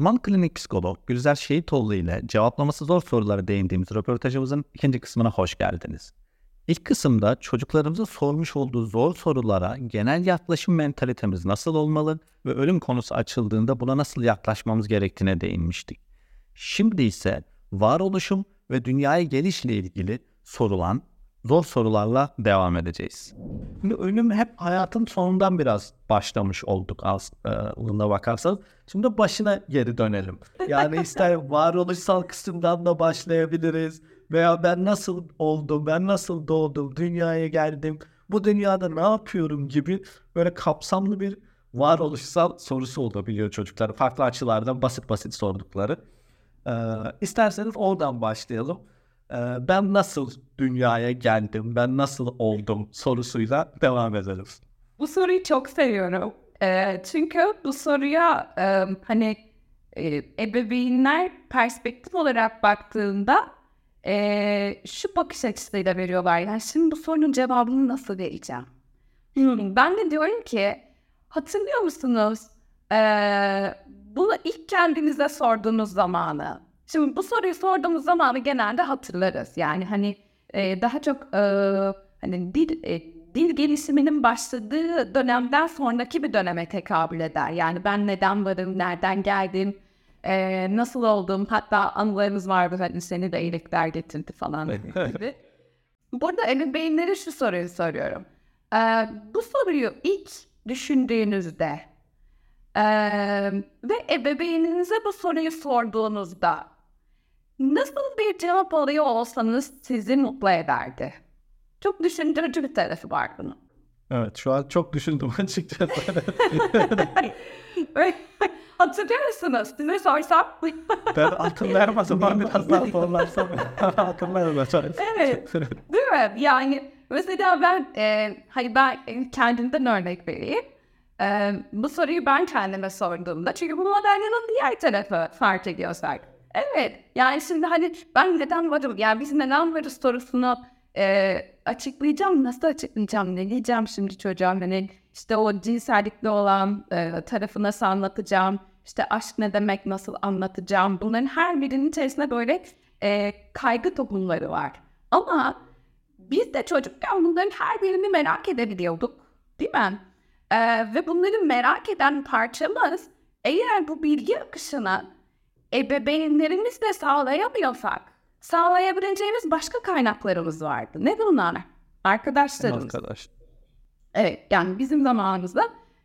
Uzman klinik psikolog Gülzer Şehitoğlu ile cevaplaması zor sorulara değindiğimiz röportajımızın ikinci kısmına hoş geldiniz. İlk kısımda çocuklarımızın sormuş olduğu zor sorulara genel yaklaşım mentalitemiz nasıl olmalı ve ölüm konusu açıldığında buna nasıl yaklaşmamız gerektiğine değinmiştik. Şimdi ise varoluşum ve dünyaya gelişle ilgili sorulan zor sorularla devam edeceğiz. Şimdi ölüm hep hayatın sonundan biraz başlamış olduk aslında e, bakarsanız. Şimdi başına geri dönelim. Yani ister varoluşsal kısımdan da başlayabiliriz. Veya ben nasıl oldum, ben nasıl doğdum, dünyaya geldim, bu dünyada ne yapıyorum gibi böyle kapsamlı bir varoluşsal sorusu olabiliyor çocuklar. Farklı açılardan basit basit sordukları. Ee, isterseniz oradan başlayalım. Ee, ben nasıl dünyaya geldim, ben nasıl oldum sorusuyla devam edelim. Bu soruyu çok seviyorum. Ee, çünkü bu soruya e, hani e, ebeveynler perspektif olarak baktığında e, şu bakış açısıyla veriyorlar. Yani şimdi bu sorunun cevabını nasıl vereceğim? Hmm, ben de diyorum ki hatırlıyor musunuz? Ee, bunu ilk kendinize sorduğunuz zamanı. Şimdi bu soruyu sorduğumuz zamanı genelde hatırlarız. Yani hani e, daha çok e, hani dil, e, dil gelişiminin başladığı dönemden sonraki bir döneme tekabül eder. Yani ben neden varım, nereden geldim, e, nasıl oldum, hatta anılarımız vardı hani seni de iyilikler getirdi falan gibi. Burada ebeveynlere şu soruyu soruyorum. E, bu soruyu ilk düşündüğünüzde e, ve ebeveyninize bu soruyu sorduğunuzda nasıl bir cevap alıyor olsanız sizi mutlu ederdi? Çok düşündürücü bir tarafı var bunun. Evet şu an çok düşündüm açıkçası. Hatırlıyor musunuz? Size sorsam. ben hatırlayamazım ama biraz daha sorularsam hatırlayamazım. Evet. Değil mi? Yani mesela ben e, hani ben kendimden örnek vereyim. E, bu soruyu ben kendime sorduğumda çünkü bu madalyanın diğer tarafı fark ediyorsak. Evet. Yani şimdi hani ben neden varım? Yani biz neden varız sorusunu e, açıklayacağım. Nasıl açıklayacağım? Ne diyeceğim şimdi çocuğa? Hani işte o cinsellikle olan e, tarafı nasıl anlatacağım? İşte aşk ne demek nasıl anlatacağım? Bunların her birinin içerisinde böyle e, kaygı toplumları var. Ama biz de çocukken bunların her birini merak edebiliyorduk. Değil mi? E, ve bunları merak eden parçamız eğer bu bilgi akışına ebeveynlerimiz de sağlayamıyorsak sağlayabileceğimiz başka kaynaklarımız vardı. Ne bunlar? Arkadaşlarımız. Arkadaş. Evet yani bizim zamanımızda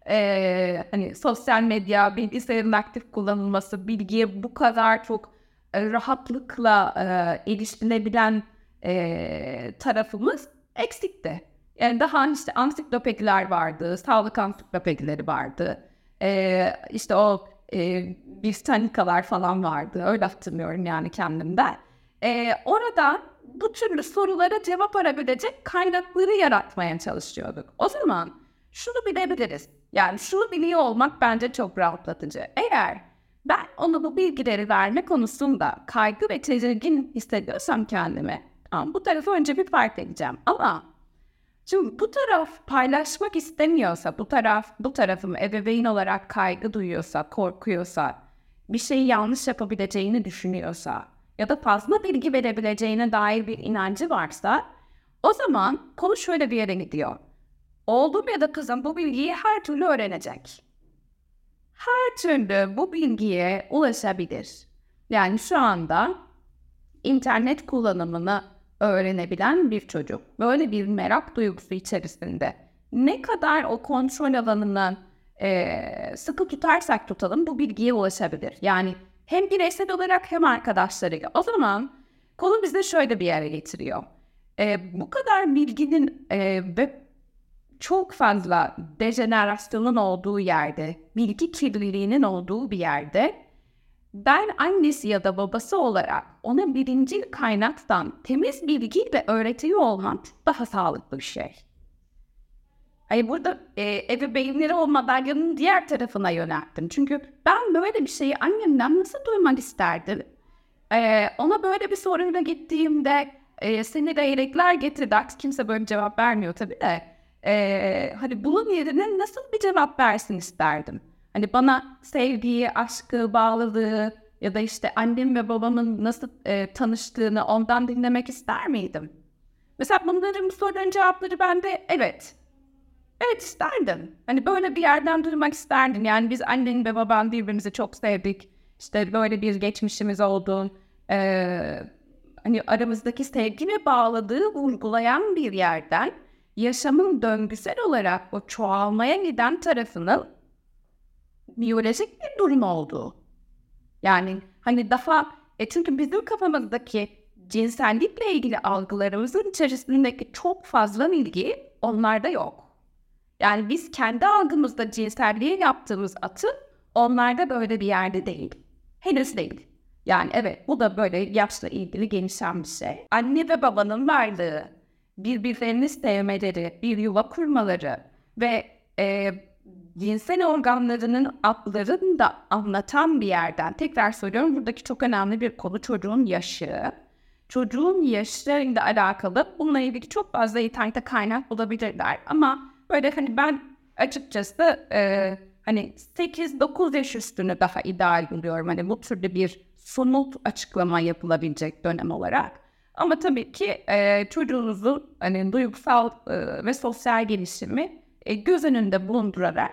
e, hani sosyal medya, bilgisayarın aktif kullanılması, bilgiye bu kadar çok e, rahatlıkla e, erişilebilen e, tarafımız eksikti. Yani daha işte ansiklopediler vardı, sağlık ansiklopedileri vardı. E, işte o e, Britannicalar falan vardı. Öyle hatırlıyorum yani kendimden. E, orada bu türlü sorulara cevap arabilecek kaynakları yaratmaya çalışıyorduk. O zaman şunu bilebiliriz. Yani şunu biliyor olmak bence çok rahatlatıcı. Eğer ben ona bu bilgileri verme konusunda kaygı ve tedirgin hissediyorsam kendime, tamam, bu tarafı önce bir fark edeceğim. Ama Şimdi bu taraf paylaşmak istemiyorsa, bu taraf bu tarafım ebeveyn olarak kaygı duyuyorsa, korkuyorsa, bir şeyi yanlış yapabileceğini düşünüyorsa ya da fazla bilgi verebileceğine dair bir inancı varsa o zaman konu şöyle bir yere gidiyor. Oğlum ya da kızım bu bilgiyi her türlü öğrenecek. Her türlü bu bilgiye ulaşabilir. Yani şu anda internet kullanımını öğrenebilen bir çocuk. Böyle bir merak duygusu içerisinde ne kadar o kontrol alanını e, sıkı tutarsak tutalım bu bilgiye ulaşabilir. Yani hem bireysel olarak hem arkadaşlarıyla. O zaman konu bize şöyle bir yere getiriyor. E, bu kadar bilginin ve çok fazla dejenerasyonun olduğu yerde, bilgi kirliliğinin olduğu bir yerde ben annesi ya da babası olarak ona birinci kaynaktan temiz bilgi ve öğretiyor olmam daha sağlıklı bir şey. Hayır burada e, ebeveynleri o madalyanın diğer tarafına yönelttim. Çünkü ben böyle bir şeyi annemden nasıl duymak isterdim? E, ona böyle bir soruyla gittiğimde e, seni de iyilikler getirdi. Artık kimse böyle cevap vermiyor tabii de. E, hani bunun yerine nasıl bir cevap versin isterdim. Hani bana sevgiyi, aşkı, bağlılığı ya da işte annem ve babamın nasıl e, tanıştığını ondan dinlemek ister miydim? Mesela bunların soruların cevapları bende evet. Evet isterdim. Hani böyle bir yerden duymak isterdim. Yani biz annen ve baban birbirimizi çok sevdik. İşte böyle bir geçmişimiz oldu. Ee, hani aramızdaki sevgi ve bağladığı vurgulayan bir yerden yaşamın döngüsel olarak o çoğalmaya giden tarafının biyolojik bir durum olduğu. Yani hani daha e çünkü bizim kafamızdaki cinsellikle ilgili algılarımızın içerisindeki çok fazla bilgi onlarda yok. Yani biz kendi algımızda cinselliğe yaptığımız atı onlarda böyle bir yerde değil. Henüz değil. Yani evet bu da böyle yaşla ilgili gelişen bir şey. Anne ve babanın varlığı, birbirlerini sevmeleri, bir yuva kurmaları ve e, cinsel organlarının adlarını da anlatan bir yerden. Tekrar söylüyorum buradaki çok önemli bir konu çocuğun yaşı. Çocuğun yaşlarıyla alakalı bununla ilgili çok fazla internette kaynak bulabilirler. Ama böyle hani ben açıkçası e, hani 8-9 yaş üstünü daha ideal buluyorum. Hani bu türde bir somut açıklama yapılabilecek dönem olarak. Ama tabii ki e, çocuğunuzun hani duygusal e, ve sosyal gelişimi e, göz önünde bulundurarak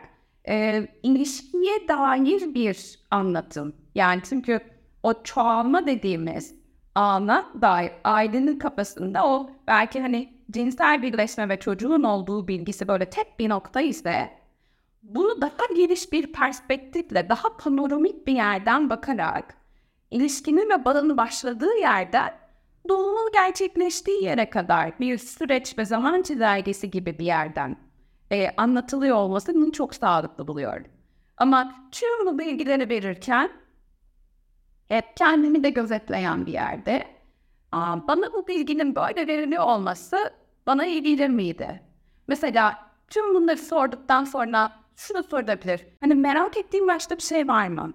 e, ilişkiye dair bir anlatım. Yani çünkü o çoğalma dediğimiz ana dair ailenin kafasında o belki hani cinsel birleşme ve çocuğun olduğu bilgisi böyle tek bir nokta ise bunu daha geniş bir perspektifle, daha panoramik bir yerden bakarak ilişkinin ve bağının başladığı yerden doğumun gerçekleştiği yere kadar bir süreç ve zaman çizelgesi gibi bir yerden e, anlatılıyor olmasını çok sağlıklı buluyorum. Ama tüm bu bilgileri verirken hep kendimi de gözetleyen bir yerde aa, bana bu bilginin böyle veriliyor olması bana iyi gelir miydi? Mesela tüm bunları sorduktan sonra şunu sorabilir. Hani merak ettiğim başka bir şey var mı?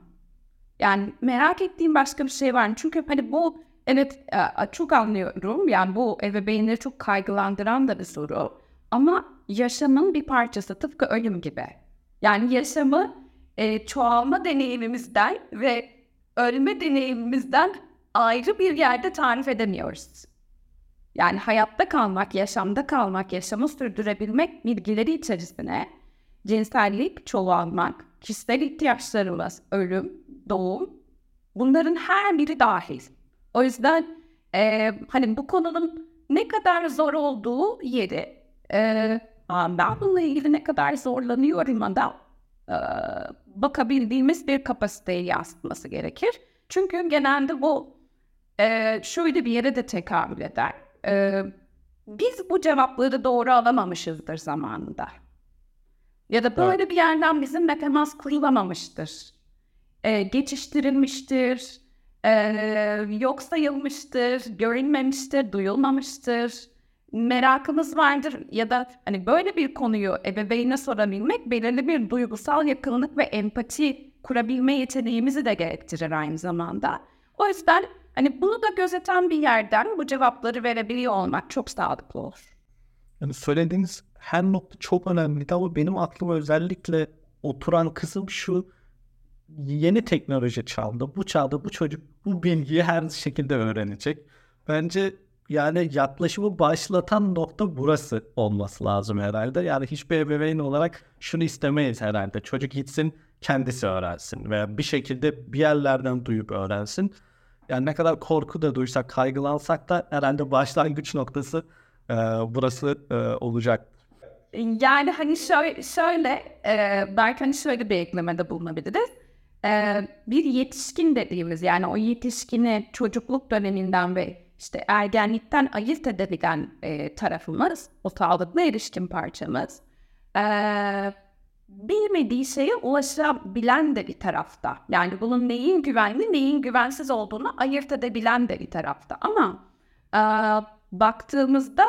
Yani merak ettiğim başka bir şey var mı? Çünkü hani bu evet çok anlıyorum. Yani bu ebeveynleri çok kaygılandıran da bir soru. Ama yaşamın bir parçası tıpkı ölüm gibi. Yani yaşamı e, çoğalma deneyimimizden ve ölme deneyimimizden ayrı bir yerde tarif edemiyoruz. Yani hayatta kalmak, yaşamda kalmak, yaşamı sürdürebilmek bilgileri içerisine cinsellik, çoğalmak, kişisel ihtiyaçlarımız, ölüm, doğum bunların her biri dahil. O yüzden e, hani bu konunun ne kadar zor olduğu yeri ben bununla ilgili ne kadar zorlanıyorum da e, bakabildiğimiz bir kapasiteye yansıtması gerekir. Çünkü genelde bu e, şöyle bir yere de tekabül eder. E, biz bu cevapları doğru alamamışızdır zamanında. Ya da böyle evet. bir yerden bizimle temas kurulamamıştır. E, geçiştirilmiştir, e, yok sayılmıştır, görünmemiştir, duyulmamıştır merakımız vardır ya da hani böyle bir konuyu ebeveyne sorabilmek belirli bir duygusal yakınlık ve empati kurabilme yeteneğimizi de gerektirir aynı zamanda. O yüzden hani bunu da gözeten bir yerden bu cevapları verebiliyor olmak çok sağlıklı olur. Yani söylediğiniz her nokta çok önemli ama benim aklıma özellikle oturan kısım şu yeni teknoloji çağında bu çağda bu çocuk bu bilgiyi her şekilde öğrenecek. Bence yani yaklaşımı başlatan nokta burası olması lazım herhalde. Yani hiçbir ebeveyn olarak şunu istemeyiz herhalde. Çocuk gitsin kendisi öğrensin veya bir şekilde bir yerlerden duyup öğrensin. Yani ne kadar korku da duysak, kaygılansak da herhalde başlangıç noktası e, burası e, olacak. Yani hani şöyle, şöyle e, belki hani şöyle bir eklemede bulunabiliriz. E, bir yetişkin dediğimiz yani o yetişkini çocukluk döneminden ve işte ergenlikten ayırt edebilen e, tarafımız, o sağlıklı erişkin parçamız, e, bilmediği şeye ulaşabilen de bir tarafta. Yani bunun neyin güvenli, neyin güvensiz olduğunu ayırt edebilen de bir tarafta. Ama e, baktığımızda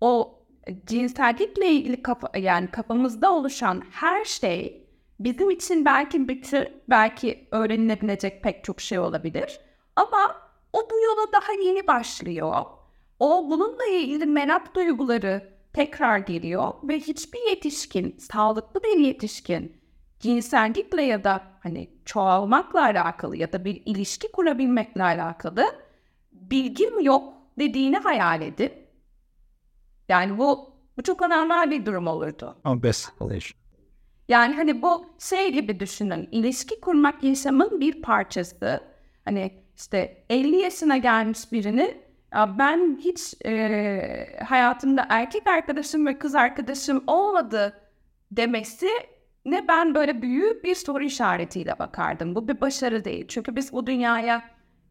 o cinsellikle ilgili kafa, yani kafamızda oluşan her şey bizim için belki bütün, belki öğrenilebilecek pek çok şey olabilir. Ama o bu yola daha yeni başlıyor. O bununla ilgili merak duyguları tekrar geliyor ve hiçbir yetişkin, sağlıklı bir yetişkin cinsellikle ya da hani çoğalmakla alakalı ya da bir ilişki kurabilmekle alakalı bilgim yok dediğini hayal edin. Yani bu, bu çok önemli bir durum olurdu. Ama best relation. Yani hani bu şey gibi düşünün. İlişki kurmak yaşamın bir parçası. Hani işte 50 yaşına gelmiş birini ya ben hiç e, hayatımda erkek arkadaşım ve kız arkadaşım olmadı demesi ne ben böyle büyük bir soru işaretiyle bakardım. Bu bir başarı değil. Çünkü biz bu dünyaya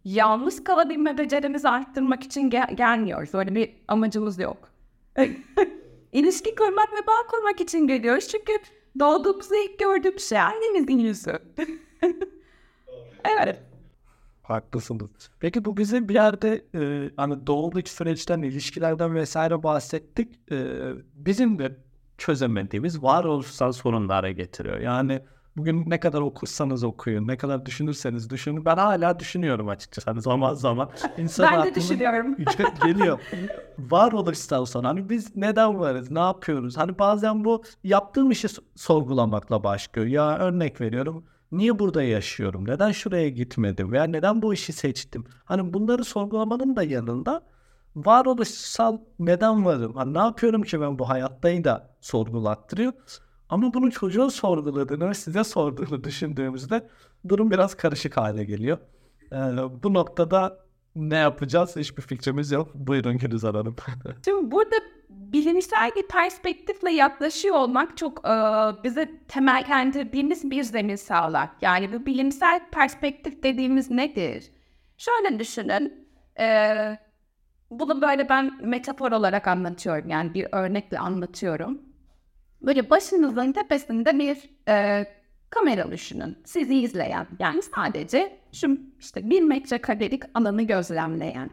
yalnız kalabilme becerimizi arttırmak için gel- gelmiyoruz. Öyle bir amacımız yok. İlişki kurmak ve bağ kurmak için geliyoruz. Çünkü doğduğumuzda ilk gördüğüm şey annemizin yüzü. evet. Haklısınız. Peki bu bize bir yerde e, hani doğumdaki süreçten, ilişkilerden vesaire bahsettik. E, bizim de çözemediğimiz varoluşsal sorunlara getiriyor. Yani bugün ne kadar okursanız okuyun, ne kadar düşünürseniz düşünün. Ben hala düşünüyorum açıkçası. Hani zaman zaman. İnsan Ben de düşünüyorum. geliyor. Varoluşsal sorun. Hani biz neden varız, ne yapıyoruz? Hani bazen bu yaptığım işi sorgulamakla başlıyor. Ya örnek veriyorum. Niye burada yaşıyorum? Neden şuraya gitmedim? Veya neden bu işi seçtim? Hani bunları sorgulamanın da yanında varoluşsal neden varım? Hani ne yapıyorum ki ben bu hayattayı da sorgulattırıyor. Ama bunu çocuğun sorguladığını ve size sorduğunu düşündüğümüzde durum biraz karışık hale geliyor. Ee, bu noktada ne yapacağız hiçbir fikrimiz yok. Buyurun Gülizar Hanım. Şimdi burada bilimsel bir perspektifle yaklaşıyor olmak çok e, bize temellendirdiğimiz bir zemin sağlar. Yani bu bilimsel perspektif dediğimiz nedir? Şöyle düşünün. e, bunu böyle ben metafor olarak anlatıyorum. Yani bir örnekle anlatıyorum. Böyle başınızın tepesinde bir e, kamera düşünün. Sizi izleyen. Yani sadece şu işte bir metrekarelik alanı gözlemleyen.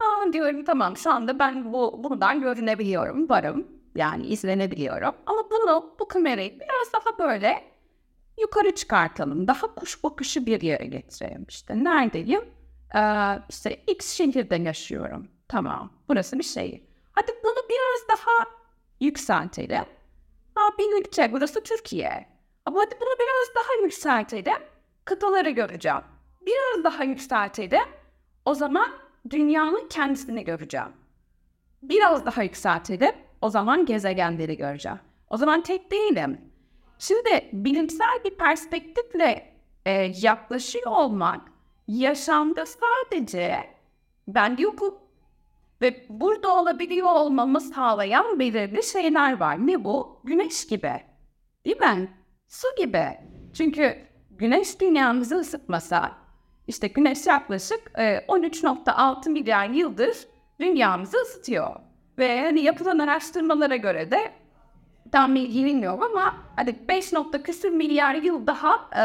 Aa diyorum tamam şu anda ben bu bundan görünebiliyorum, varım. Yani izlenebiliyorum. Ama bunu, bu kamerayı biraz daha böyle yukarı çıkartalım. Daha kuş bakışı bir yere getirelim. İşte neredeyim? Ee, işte X şehirde yaşıyorum. Tamam. Burası bir şehir. Hadi bunu biraz daha yükseltelim. Aa, bir ülke. Burası Türkiye. Ama hadi bunu biraz daha yükseltelim. Kıtaları göreceğim. Biraz daha yükseltelim. O zaman dünyanın kendisini göreceğim. Biraz daha yükseltelim. O zaman gezegenleri göreceğim. O zaman tek değilim. Şimdi bilimsel bir perspektifle e, yaklaşıyor olmak yaşamda sadece ben yokum. Ve burada olabiliyor olmamı sağlayan belirli şeyler var. Ne bu? Güneş gibi. Değil mi? Su gibi. Çünkü güneş dünyamızı ısıtmasa, işte güneş yaklaşık e, 13.6 milyar yıldır dünyamızı ısıtıyor. Ve hani yapılan araştırmalara göre de tam bilgi bilmiyorum ama hani 5 nokta küsür milyar yıl daha e,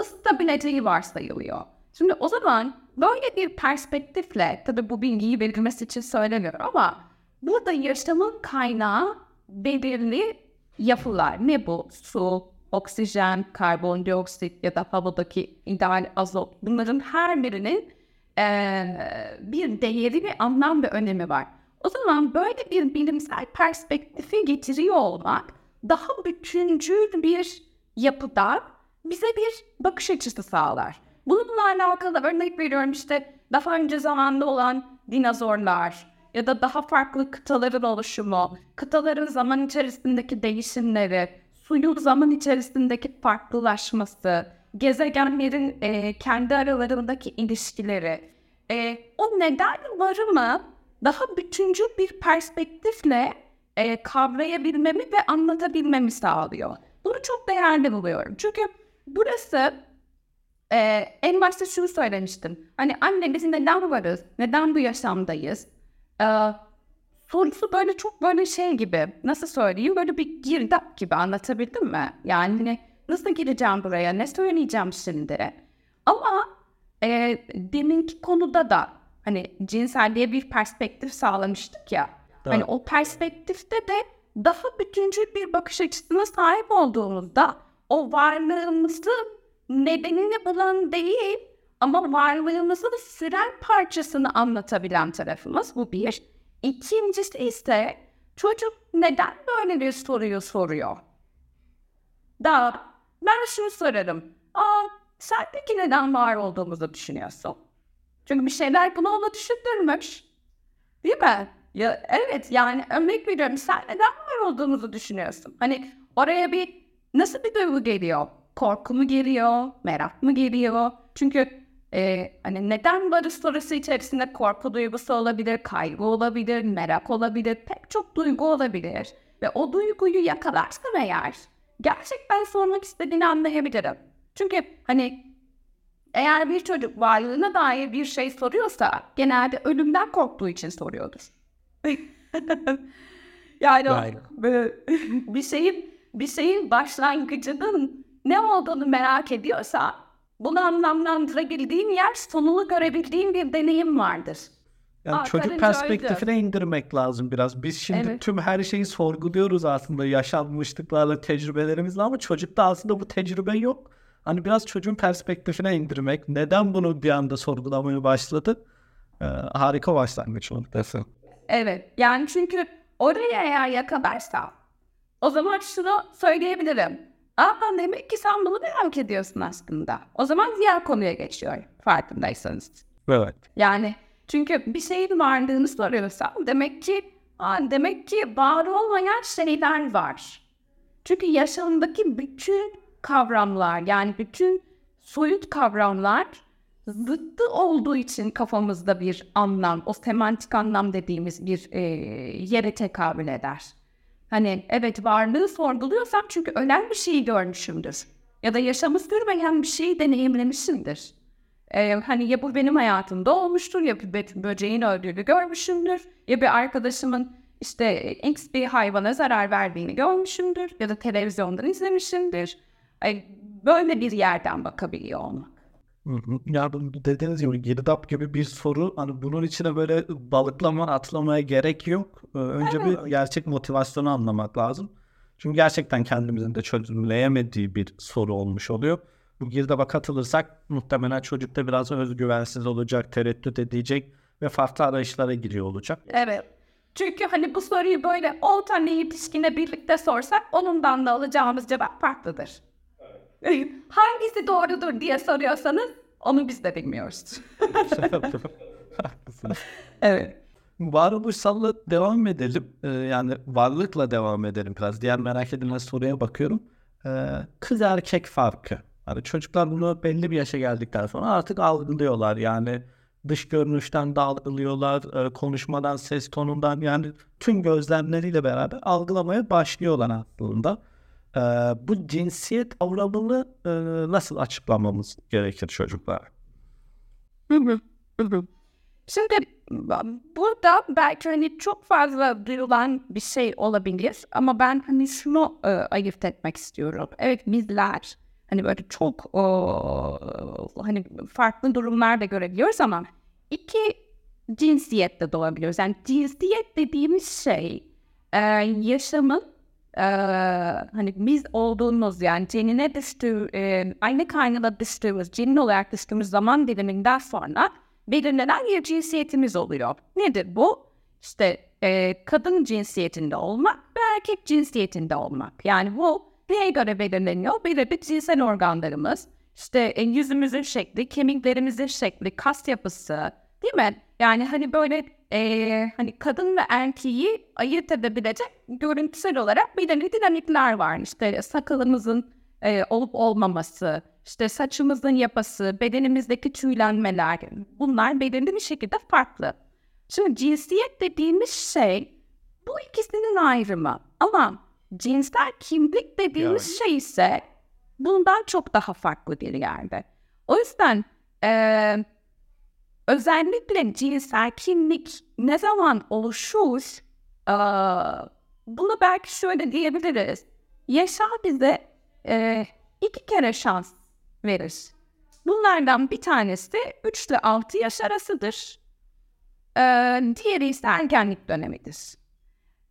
ısıtabileceği varsayılıyor. Şimdi o zaman böyle bir perspektifle, tabii bu bilgiyi verilmesi için söylemiyorum ama burada yaşamın kaynağı belirli yapılar. Ne bu? Su, oksijen, karbondioksit ya da havadaki ideal azot. Bunların her birinin eee, bir değeri ve anlam ve önemi var. O zaman böyle bir bilimsel perspektifi getiriyor olmak daha bütüncül bir yapıda bize bir bakış açısı sağlar. Bununla alakalı örnek veriyorum işte daha önce zamanda olan dinozorlar ya da daha farklı kıtaların oluşumu, kıtaların zaman içerisindeki değişimleri, suyun zaman içerisindeki farklılaşması, gezegenlerin e, kendi aralarındaki ilişkileri, e, o neden varımı daha bütüncül bir perspektifle e, kavrayabilmemi ve anlatabilmemi sağlıyor. Bunu çok değerli buluyorum. Çünkü burası e, en başta şunu söylemiştim. Hani anne biz neden varız? Neden bu yaşamdayız? E, sorusu böyle çok böyle şey gibi. Nasıl söyleyeyim? Böyle bir girdap gibi anlatabildim mi? Yani hani nasıl gireceğim buraya? Ne söyleyeceğim şimdi? Ama e, deminki konuda da hani cinselliğe bir perspektif sağlamıştık ya. Hani o perspektifte de daha bütüncül bir bakış açısına sahip olduğumuzda o varlığımızın nedenini bulan değil ama varlığımızın süren parçasını anlatabilen tarafımız bu bir. İkincisi ise çocuk neden böyle bir soruyu soruyor? da ben şunu sorarım. Aa, sen peki neden var olduğumuzu düşünüyorsun? Çünkü bir şeyler bunu ona düşündürmüş. Değil mi? Ya, evet yani örnek veriyorum sen neden var olduğumuzu düşünüyorsun? Hani oraya bir nasıl bir duygu geliyor? Korku mu geliyor? Merak mı geliyor? Çünkü e, hani neden varız sorusu içerisinde korku duygusu olabilir, kaygı olabilir, merak olabilir, pek çok duygu olabilir. Ve o duyguyu yakalarsam eğer gerçekten sormak istediğini anlayabilirim. Çünkü hani eğer bir çocuk varlığına dair bir şey soruyorsa genelde ölümden korktuğu için soruyordur. yani Aynen. bir şeyin bir şeyin başlangıcının ne olduğunu merak ediyorsa bunu anlamlandırabildiğin yer sonunu görebildiğin bir deneyim vardır. Yani Aa, çocuk perspektifine indirmek lazım biraz. Biz şimdi Evet. tüm her şeyi sorguluyoruz aslında yaşanmışlıklarla, tecrübelerimizle ama çocukta aslında bu tecrübe yok. Hani biraz çocuğun perspektifine indirmek, neden bunu bir anda sorgulamaya başladı? Ee, harika başlangıç noktası. Evet. Yani çünkü oraya eğer yakalarsam o zaman şunu söyleyebilirim. Aa demek ki sen bunu merak ediyorsun aslında. O zaman diğer konuya geçiyor farkındaysanız. Evet. Yani çünkü bir şeyin varlığını soruyorsam demek ki aa, demek ki var olmayan şeyler var. Çünkü yaşamdaki bütün kavramlar yani bütün soyut kavramlar zıttı olduğu için kafamızda bir anlam, o semantik anlam dediğimiz bir e, yere tekabül eder. Hani evet varlığı sorguluyorsam çünkü ölen bir şeyi görmüşümdür. Ya da yaşamı sürmeyen bir şeyi deneyimlemişimdir. Ee, hani ya bu benim hayatımda olmuştur ya bir bö- böceğin öldüğünü görmüşümdür ya bir arkadaşımın işte X bir hayvana zarar verdiğini görmüşümdür ya da televizyondan izlemişimdir. Ay, böyle bir yerden bakabiliyor olmak. Ya dediğiniz gibi girdap gibi bir soru hani bunun içine böyle balıklama atlamaya gerek yok. Ee, Önce bir gerçek motivasyonu anlamak lazım. Çünkü gerçekten kendimizin de çözümleyemediği bir soru olmuş oluyor. Bu girdaba katılırsak muhtemelen çocukta biraz özgüvensiz olacak, tereddüt edecek ve farklı arayışlara giriyor olacak. Evet. Çünkü hani bu soruyu böyle 10 tane yetişkine birlikte sorsak onundan da alacağımız cevap farklıdır. Hangisi doğrudur diye soruyorsanız onu biz de bilmiyoruz. Haklısınız. Evet. Varoluşsalla devam edelim. Ee, yani varlıkla devam edelim biraz. Diğer merak edilen soruya bakıyorum. Ee, kız erkek farkı. Hani çocuklar bunu belli bir yaşa geldikten sonra artık algılıyorlar. Yani dış görünüşten de algılıyorlar, e, konuşmadan, ses tonundan yani tüm gözlemleriyle beraber algılamaya başlıyorlar aslında. Ee, bu cinsiyet kavramını e, nasıl açıklamamız gerekir çocuklar? Şimdi burada belki hani çok fazla duyulan bir şey olabilir ama ben hani şunu e, ayırt etmek istiyorum. Evet bizler hani böyle çok o, hani farklı durumlar da görebiliyoruz ama iki cinsiyette doğabiliyoruz. Yani cinsiyet dediğimiz şey e, yaşamın e, hani biz olduğumuz yani cenine düştüğü, e, aynı kaynana düştüğümüz, cenin olarak düştüğümüz zaman diliminden sonra belirlenen bir cinsiyetimiz oluyor. Nedir bu? İşte e, kadın cinsiyetinde olmak ve erkek cinsiyetinde olmak. Yani bu neye göre belirleniyor? Belirli cinsel organlarımız, işte e, yüzümüzün şekli, kemiklerimizin şekli, kas yapısı, değil mi? Yani hani böyle e, hani kadın ve erkeği ayırt edebilecek görüntüsel olarak belirli dinamikler var. İşte sakalımızın e, olup olmaması, işte saçımızın yapısı, bedenimizdeki tüylenmeler bunlar belirli bir şekilde farklı. Şimdi cinsiyet dediğimiz şey bu ikisinin ayrımı ama cinsel kimlik dediğimiz şey ise bundan çok daha farklı bir yerde. O yüzden e, özellikle cinsel kimlik ne zaman oluşur? e, bunu belki şöyle diyebiliriz. Yaşam bize e, iki kere şans verir. Bunlardan bir tanesi 3 ile 6 yaş arasıdır. Ee, diğeri ise ergenlik dönemidir.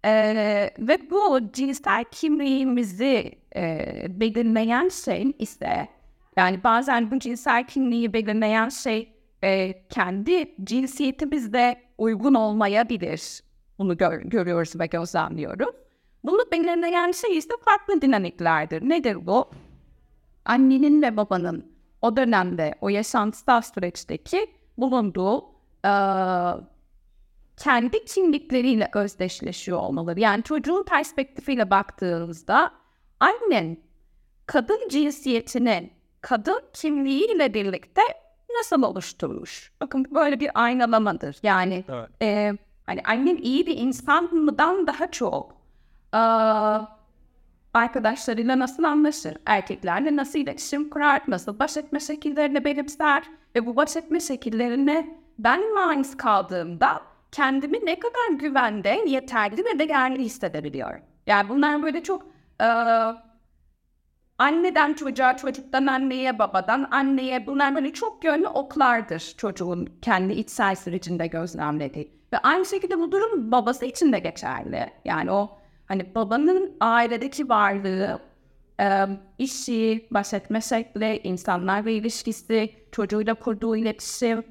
Ee, ve bu cinsel kimliğimizi e, belirleyen şey ise yani bazen bu cinsel kimliği belirleyen şey e, kendi cinsiyetimizde uygun olmayabilir. Bunu gör- görüyoruz ve gözlemliyoruz. Bunu belirleyen şey ise farklı dinamiklerdir. Nedir bu? Annenin ve babanın o dönemde, o yaşantısal süreçteki bulunduğu e, kendi kimlikleriyle özdeşleşiyor olmaları. Yani çocuğun perspektifiyle baktığınızda annen kadın cinsiyetinin kadın kimliğiyle birlikte nasıl oluşturmuş? Bakın böyle bir aynalamadır. Yani Evet. e, hani annem iyi bir insan mıdan daha çok e, arkadaşlarıyla nasıl anlaşır? Erkeklerle nasıl iletişim kurar? Nasıl baş etme şekillerini benimser? Ve bu baş etme şekillerine ben maruz kaldığımda kendimi ne kadar güvende, yeterli ve değerli hissedebiliyorum. Yani bunlar böyle çok e, anneden çocuğa, çocuktan anneye, babadan anneye bunlar böyle çok yönlü oklardır çocuğun kendi içsel sürecinde gözlemlediği. Ve aynı şekilde bu durum babası için de geçerli. Yani o hani babanın ailedeki varlığı, işi, baş etme şekli, insanlarla ilişkisi, çocuğuyla kurduğu iletişim,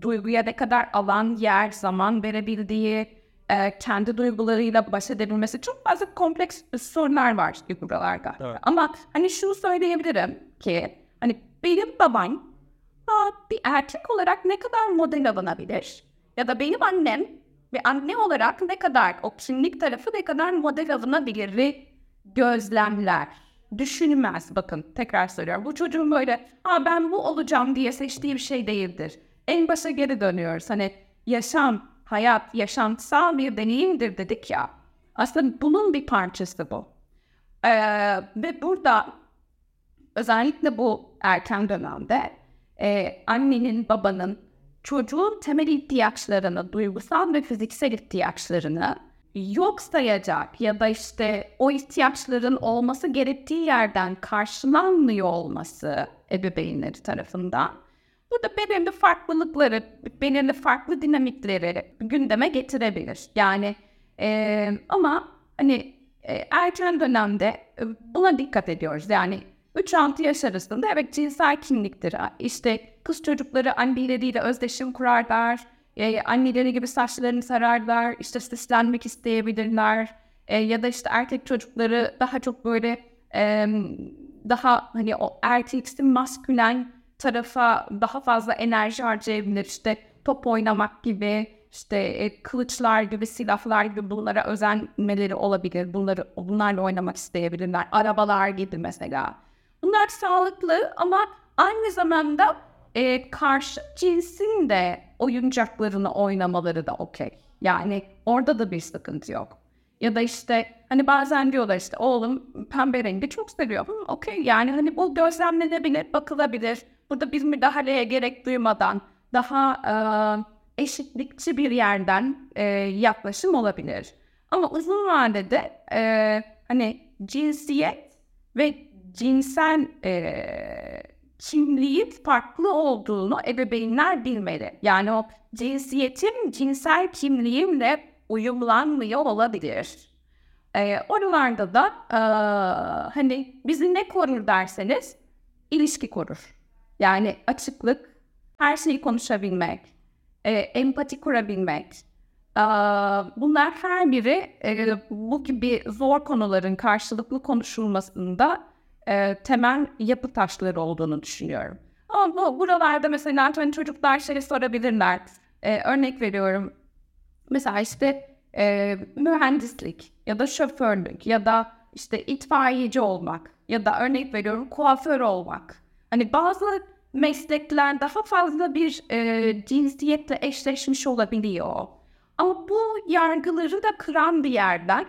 duyguya ne kadar alan, yer, zaman verebildiği, e, kendi duygularıyla baş edebilmesi çok fazla kompleks sorunlar var buralarda. Evet. Ama hani şunu söyleyebilirim ki hani benim babam aa, bir erkek olarak ne kadar model alınabilir? Ya da benim annem ve anne olarak ne kadar o kimlik tarafı ne kadar model alınabilir gözlemler. Düşünmez bakın tekrar söylüyorum. Bu çocuğun böyle Aa, ben bu olacağım diye seçtiği bir şey değildir. En başa geri dönüyoruz. Hani yaşam, hayat, yaşantısal bir deneyimdir dedik ya. Aslında bunun bir parçası bu. Ee, ve burada özellikle bu erken dönemde e, annenin, babanın çocuğun temel ihtiyaçlarını, duygusal ve fiziksel ihtiyaçlarını yok sayacak ya da işte o ihtiyaçların olması gerektiği yerden karşılanmıyor olması ebeveynleri tarafından burada belirli farklılıkları, belirli farklı dinamikleri gündeme getirebilir. Yani e, ama hani e, erken dönemde e, buna dikkat ediyoruz. Yani 3-6 yaş arasında evet cinsel kimliktir. İşte kız çocukları anneleriyle özdeşim kurarlar. E, anneleri gibi saçlarını sararlar. İşte süslenmek isteyebilirler. E, ya da işte erkek çocukları daha çok böyle e, daha hani o erkeksi maskülen tarafa daha fazla enerji harcayabilir. İşte top oynamak gibi, işte e, kılıçlar gibi, silahlar gibi bunlara özenmeleri olabilir. Bunları bunlarla oynamak isteyebilirler. Arabalar gibi mesela. Bunlar sağlıklı ama aynı zamanda e, karşı cinsin de oyuncaklarını oynamaları da okey. Yani orada da bir sıkıntı yok. Ya da işte hani bazen diyorlar işte oğlum pembe rengi çok seviyor. Okey yani hani bu gözlemlenebilir, bakılabilir. Burada bir müdahaleye gerek duymadan daha e, eşitlikçi bir yerden e, yaklaşım olabilir. Ama uzun vadede e, hani cinsiyet ve cinsel e, kimliğin farklı olduğunu ebeveynler bilmeli. Yani o cinsiyetin cinsel kimliğimle uyumlanmıyor olabilir. E, oralarda da e, hani bizi ne korur derseniz ilişki korur. Yani açıklık, her şeyi konuşabilmek, e, empati kurabilmek. E, bunlar her biri e, bu gibi zor konuların karşılıklı konuşulmasında e, temel yapı taşları olduğunu düşünüyorum. Ama bu, buralarda mesela hani çocuklar şey sorabilirler. E, örnek veriyorum. Mesela işte e, mühendislik ya da şoförlük ya da işte itfaiyeci olmak ya da örnek veriyorum kuaför olmak. Hani bazı meslekler daha fazla bir e, cinsiyetle eşleşmiş olabiliyor. Ama bu yargıları da kıran bir yerden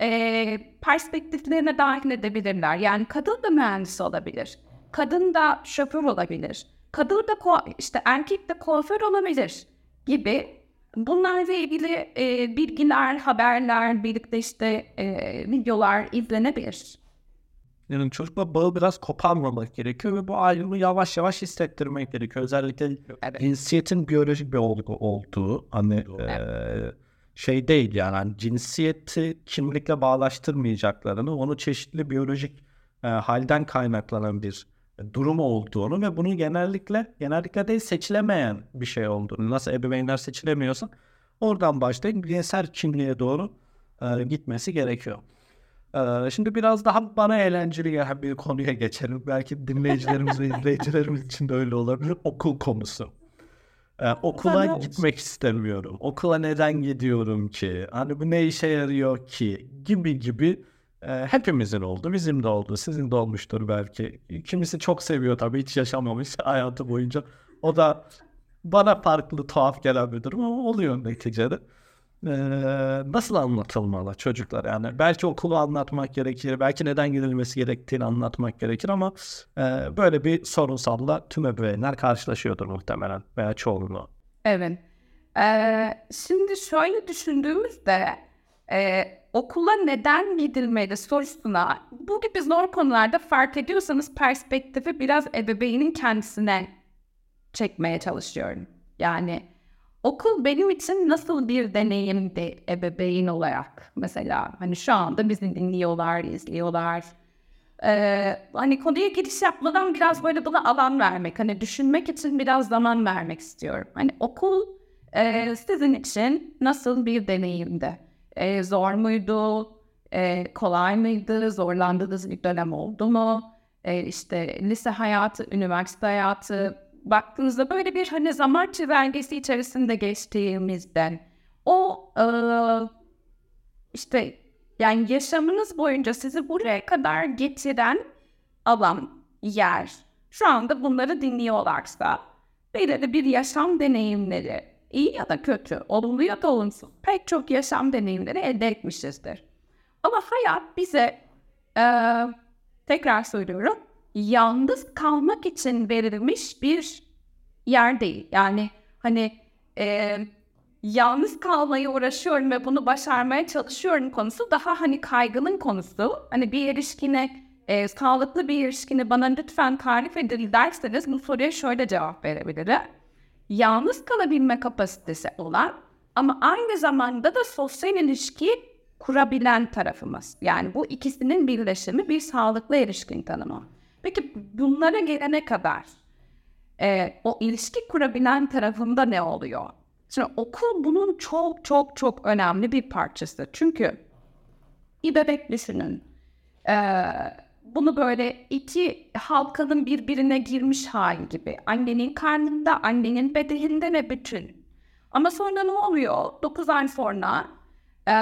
e, perspektiflerine dahil edebilirler. Yani kadın da mühendis olabilir. Kadın da şoför olabilir. Kadın da kua- işte erkek de kuaför olabilir gibi bunlarla ilgili e, bilgiler, haberler, birlikte işte e, videolar izlenebilir. Yani çocukla bağı biraz koparmamak gerekiyor ve bu ayrımı yavaş yavaş hissettirmek gerekiyor. Özellikle Evet. cinsiyetin biyolojik bir olgu olduğu hani eee, şey değil yani hani cinsiyeti kimlikle bağlaştırmayacaklarını onu çeşitli biyolojik eee, halden kaynaklanan bir durum olduğunu ve bunu genellikle genellikle değil seçilemeyen bir şey olduğunu nasıl ebeveynler seçilemiyorsa oradan başlayıp cinsel kimliğe doğru e, gitmesi gerekiyor. E, şimdi biraz daha bana eğlenceli gelen bir konuya geçelim. Belki dinleyicilerimiz ve izleyicilerimiz için de öyle olabilir. Okul konusu. E, okula Tabii. gitmek istemiyorum. Okula neden gidiyorum ki? Hani bu ne işe yarıyor ki? Gibi gibi e, hepimizin oldu. Bizim de oldu. Sizin de olmuştur belki. Kimisi çok seviyor tabii. Hiç yaşamamış hayatı boyunca. O da bana farklı tuhaf gelen bir durum ama oluyor neticede. Nasıl anlatılmalı çocuklar yani belki okulu anlatmak gerekir belki neden gidilmesi gerektiğini anlatmak gerekir ama böyle bir sorunsalla tüm ebeveynler karşılaşıyordur muhtemelen veya çoğunluğu. Evet. Ee, şimdi şöyle düşündüğümüzde e, okula neden gidilmeli sorusuna bu gibi zor konularda fark ediyorsanız perspektifi biraz ebeveynin kendisine çekmeye çalışıyorum. Yani okul benim için nasıl bir deneyimdi ebeveyn olarak mesela hani şu anda bizi dinliyorlar, izliyorlar. Ee, hani konuya giriş yapmadan biraz böyle buna alan vermek, hani düşünmek için biraz zaman vermek istiyorum. Hani okul e, sizin için nasıl bir deneyimdi? E, zor muydu? E, kolay mıydı? Zorlandığınız bir dönem oldu mu? E, işte lise hayatı, üniversite hayatı baktığınızda böyle bir hani zaman çizelgesi içerisinde geçtiğimizden o e, işte yani yaşamınız boyunca sizi buraya kadar getiren alan, yer. Şu anda bunları dinliyorlarsa belirli bir yaşam deneyimleri, iyi ya da kötü, olumlu ya da olumsuz pek çok yaşam deneyimleri elde etmişizdir. Ama hayat bize eee, tekrar söylüyorum yalnız kalmak için verilmiş bir yer değil. Yani hani eee, yalnız kalmaya uğraşıyorum ve bunu başarmaya çalışıyorum konusu daha hani kaygının konusu. Hani bir ilişkine, e, sağlıklı bir ilişkini bana lütfen tarif edin derseniz bu soruya şöyle cevap verebilirim. Yalnız kalabilme kapasitesi olan ama aynı zamanda da sosyal ilişki kurabilen tarafımız. Yani bu ikisinin birleşimi bir sağlıklı ilişkin tanımı. Peki bunlara gelene kadar e, o ilişki kurabilen tarafında ne oluyor? Şimdi okul bunun çok çok çok önemli bir parçası. Çünkü bir bebek düşünün. Ee, bunu böyle iki halkanın birbirine girmiş hali gibi. Annenin karnında, annenin bedeninde ve bütün. Ama sonra ne oluyor? 9 ay sonra e,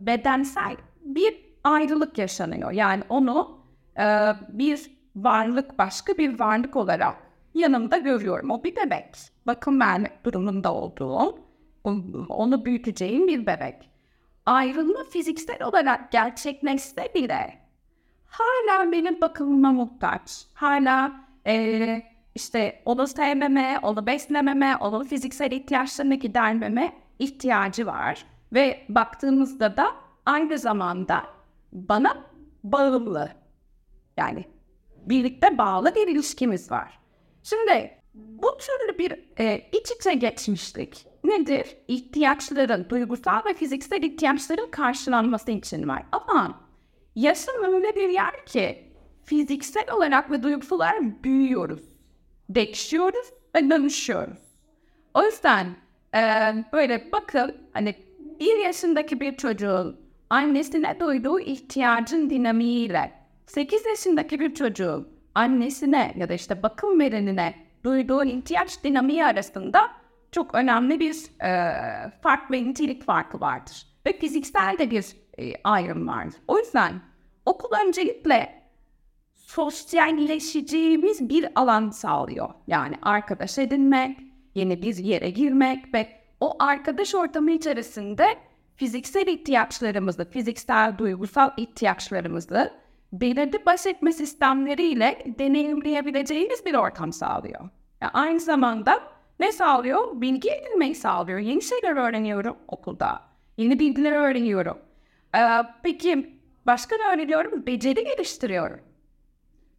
bedensel bir ayrılık yaşanıyor. Yani onu e, bir varlık, başka bir varlık olarak yanımda görüyorum. O bir bebek. Bakım vermek durumunda olduğum, onu büyüteceğim bir bebek. Ayrılma fiziksel olarak gerçekleşse bile hala benim bakımıma muhtaç. Hala eee, işte onu sevmeme, onu beslememe, onun fiziksel ihtiyaçlarını gidermeme ihtiyacı var. Ve baktığımızda da aynı zamanda bana bağımlı. Yani birlikte bağlı bir ilişkimiz var. Şimdi bu türlü bir e, iç içe geçmişlik nedir? İhtiyaçların, duygusal ve fiziksel ihtiyaçların karşılanması için var. Ama yaşam öyle bir yer ki fiziksel olarak ve duygusal olarak büyüyoruz. Değişiyoruz ve dönüşüyoruz. O yüzden e, böyle bakın hani bir yaşındaki bir çocuğun annesine duyduğu ihtiyacın dinamiğiyle 8 yaşındaki bir çocuğun annesine ya da işte bakım verenine duyduğu ihtiyaç dinamiği arasında çok önemli bir e, fark ve nitelik farkı vardır. Ve fiziksel de bir e, ayrım vardır. O yüzden okul öncelikle sosyalleşeceğimiz bir alan sağlıyor. Yani arkadaş edinmek, yeni bir yere girmek ve o arkadaş ortamı içerisinde fiziksel ihtiyaçlarımızı, fiziksel, duygusal ihtiyaçlarımızı belirli baş etme sistemleriyle deneyimleyebileceğimiz bir ortam sağlıyor. Yani aynı zamanda ne sağlıyor? Bilgi edinmeyi sağlıyor. Yeni şeyler öğreniyorum okulda. Yeni bilgiler öğreniyorum. Ee, peki başka ne öğreniyorum? Beceri geliştiriyorum.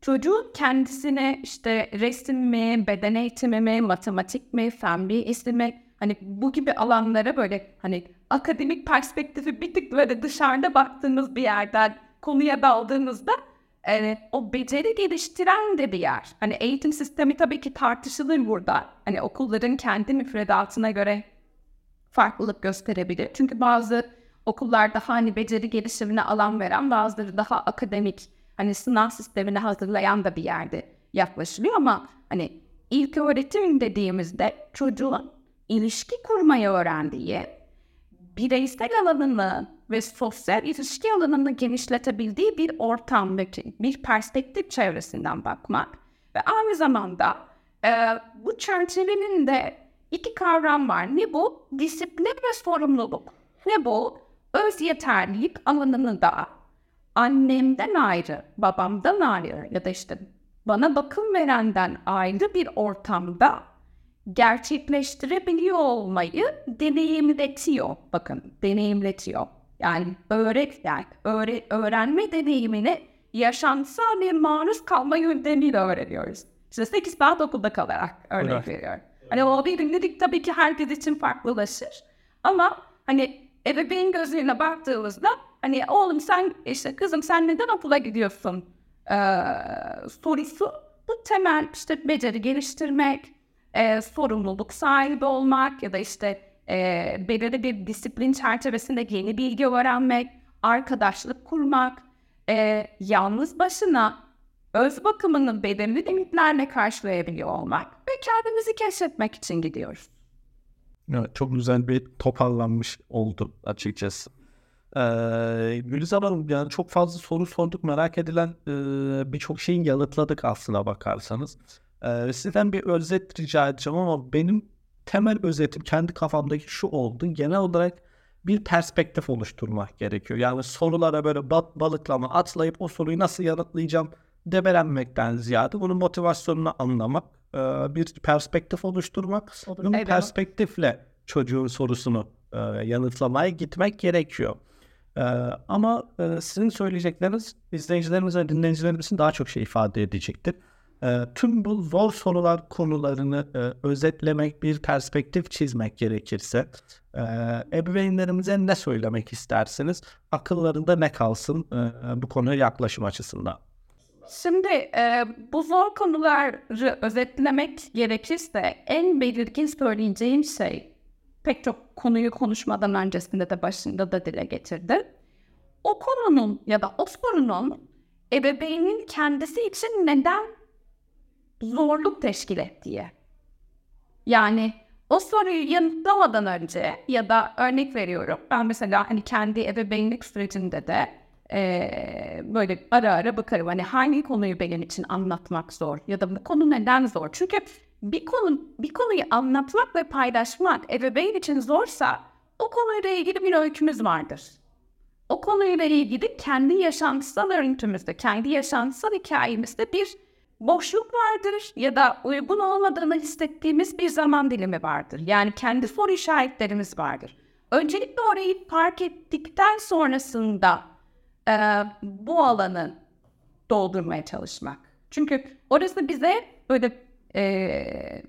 Çocuğun kendisine işte resim mi, beden eğitimi mi, matematik mi, fen bilgisi mi hani bu gibi alanlara böyle hani akademik perspektifi bir tık böyle dışarıda baktığınız bir yerden konuya daldığınızda e, o beceri geliştiren de bir yer. Hani eğitim sistemi tabii ki tartışılır burada. Hani okulların kendi müfredatına göre farklılık gösterebilir. Çünkü bazı okullar daha hani beceri gelişimine alan veren bazıları daha akademik hani sınav sistemine hazırlayan da bir yerde yaklaşılıyor ama hani ilk öğretim dediğimizde çocuğun ilişki kurmayı öğrendiği, bireysel alanını ve sosyal ilişki alanını genişletebildiği bir ortam ve bir perspektif çevresinden bakmak ve aynı zamanda e, bu çerçevenin de iki kavram var. Ne bu? Disiplin ve sorumluluk. Ne bu? Öz yeterlilik alanını da annemden ayrı, babamdan ayrı ya da işte bana bakım verenden ayrı bir ortamda gerçekleştirebiliyor olmayı deneyimletiyor. Bakın deneyimletiyor. Yani öğret, yani öğre, öğrenme deneyimini yaşamsal bir maruz kalma yöntemiyle öğreniyoruz. İşte 8 saat okulda kalarak örnek evet. veriyorum. Hani o verimlilik tabii ki herkes için farklılaşır. Ama hani ebeveyn gözüyle baktığımızda hani oğlum sen işte kızım sen neden okula gidiyorsun ee, sorusu bu temel işte beceri geliştirmek, e, sorumluluk sahibi olmak ya da işte e, belirli bir disiplin çerçevesinde yeni bilgi öğrenmek, arkadaşlık kurmak, e, yalnız başına öz bakımını belirli limitlerle karşılayabiliyor olmak ve kendimizi keşfetmek için gidiyoruz. Evet, çok güzel bir toparlanmış oldu açıkçası. Ee, Gülizar Hanım yani çok fazla soru sorduk merak edilen e, birçok şeyin yanıtladık aslına bakarsanız. Ee, sizden bir özet rica edeceğim ama benim temel özetim kendi kafamdaki şu oldu. Genel olarak bir perspektif oluşturmak gerekiyor. Yani sorulara böyle balıklama atlayıp o soruyu nasıl yanıtlayacağım debelenmekten ziyade bunun motivasyonunu anlamak, e, bir perspektif oluşturmak, bunun evet. perspektifle çocuğun sorusunu e, yanıtlamaya gitmek gerekiyor. E, ama sizin söyleyecekleriniz izleyicilerimiz ve dinleyicilerimizin daha çok şey ifade edecektir. Tüm bu zor sorular konularını özetlemek, bir perspektif çizmek gerekirse ebeveynlerimize ne söylemek istersiniz? Akıllarında ne kalsın bu konuya yaklaşım açısından? Şimdi e, bu zor konuları özetlemek gerekirse en belirgin söyleyeceğim şey pek çok konuyu konuşmadan öncesinde de başında da dile getirdi. O konunun ya da o sorunun ebeveynin kendisi için neden zorluk teşkil ettiği. Yani o soruyu yanıtlamadan önce ya da örnek veriyorum ben mesela hani kendi ebeveynlik sürecinde de e, böyle ara ara bakarım. Hani hangi konuyu benim için anlatmak zor ya da bu konu neden zor? Çünkü bir konu bir konuyu anlatmak ve paylaşmak ebeveyn için zorsa o konuyla ilgili bir öykümüz vardır. O konuyla ilgili kendi yaşantısal örüntümüzde, kendi yaşantısal hikayemizde bir boşluk vardır ya da uygun olmadığını hissettiğimiz bir zaman dilimi vardır. Yani kendi soru işaretlerimiz vardır. Öncelikle orayı fark ettikten sonrasında e, bu alanı doldurmaya çalışmak. Çünkü orası bize böyle e,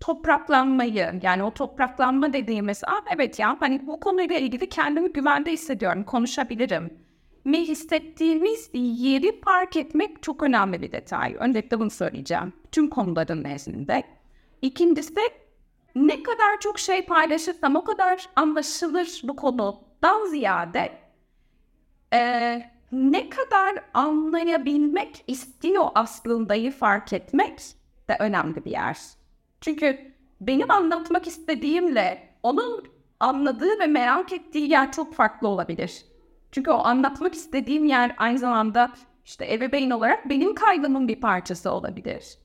topraklanmayı yani o topraklanma dediğimiz ah evet ya hani bu konuyla ilgili kendimi güvende hissediyorum konuşabilirim mi hissettiğimiz yeri fark etmek çok önemli bir detay. Öncelikle bunu söyleyeceğim. Tüm konuların nezdinde. İkincisi ne kadar çok şey paylaşırsam o kadar anlaşılır bu konudan ziyade e, ne kadar anlayabilmek istiyor aslındayı fark etmek de önemli bir yer. Çünkü benim anlatmak istediğimle onun anladığı ve merak ettiği yer çok farklı olabilir. Çünkü o anlatmak istediğim yer aynı zamanda işte ebeveyn olarak benim kaygımın bir parçası olabilir.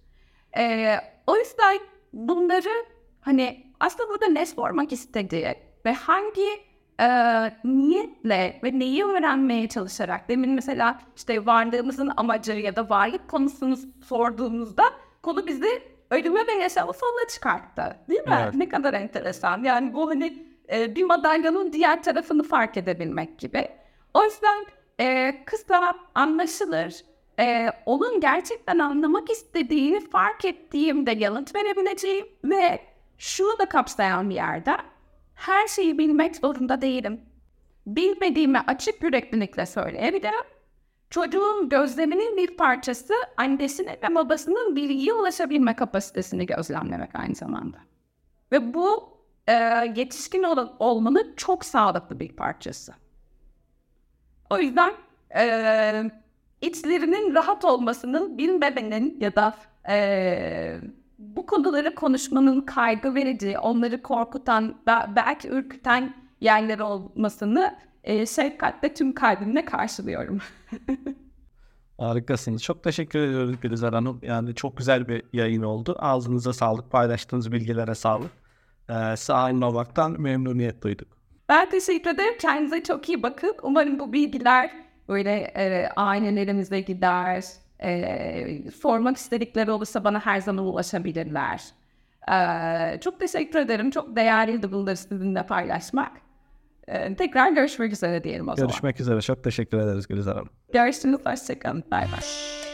Ee, o yüzden bunları hani aslında burada ne sormak istediği ve hangi e, niyetle ve neyi öğrenmeye çalışarak demin mesela işte varlığımızın amacı ya da varlık konusunu sorduğumuzda konu bizi ölüme ve yaşama sonuna çıkarttı. Değil mi? Evet. Ne kadar enteresan. Yani bu hani e, bir madalyanın diğer tarafını fark edebilmek gibi. O yüzden e, kısa, anlaşılır, e, onun gerçekten anlamak istediğini fark ettiğimde yanıt verebileceğim ve şunu da kapsayan bir yerde her şeyi bilmek zorunda değilim. Bilmediğimi açık yüreklilikle söyleyebilirim. Çocuğun gözleminin bir parçası annesinin ve babasının bilgiye ulaşabilme kapasitesini gözlemlemek aynı zamanda. Ve bu e, yetişkin ol- olmanın çok sağlıklı bir parçası. O yüzden e, içlerinin rahat olmasının, bilmemenin ya da e, bu konuları konuşmanın kaygı verici, onları korkutan, be- belki ürküten yerler olmasını e, şefkatle tüm kalbimle karşılıyorum. Harikasınız. Çok teşekkür ediyoruz Gülizar Hanım. Yani çok güzel bir yayın oldu. Ağzınıza sağlık. Paylaştığınız bilgilere sağlık. Ee, size aynı olmaktan memnuniyet duyduk. Ben teşekkür ederim. Kendinize çok iyi bakın. Umarım bu bilgiler böyle e, ailelerimize gider. E, sormak istedikleri olursa bana her zaman ulaşabilirler. E, çok teşekkür ederim. Çok değerliydi bunları sizinle paylaşmak. E, tekrar görüşmek üzere diyelim o zaman. Görüşmek üzere. Çok teşekkür ederiz Gülizar Hanım. Görüşürüz. Hoşçakalın. Bay bay.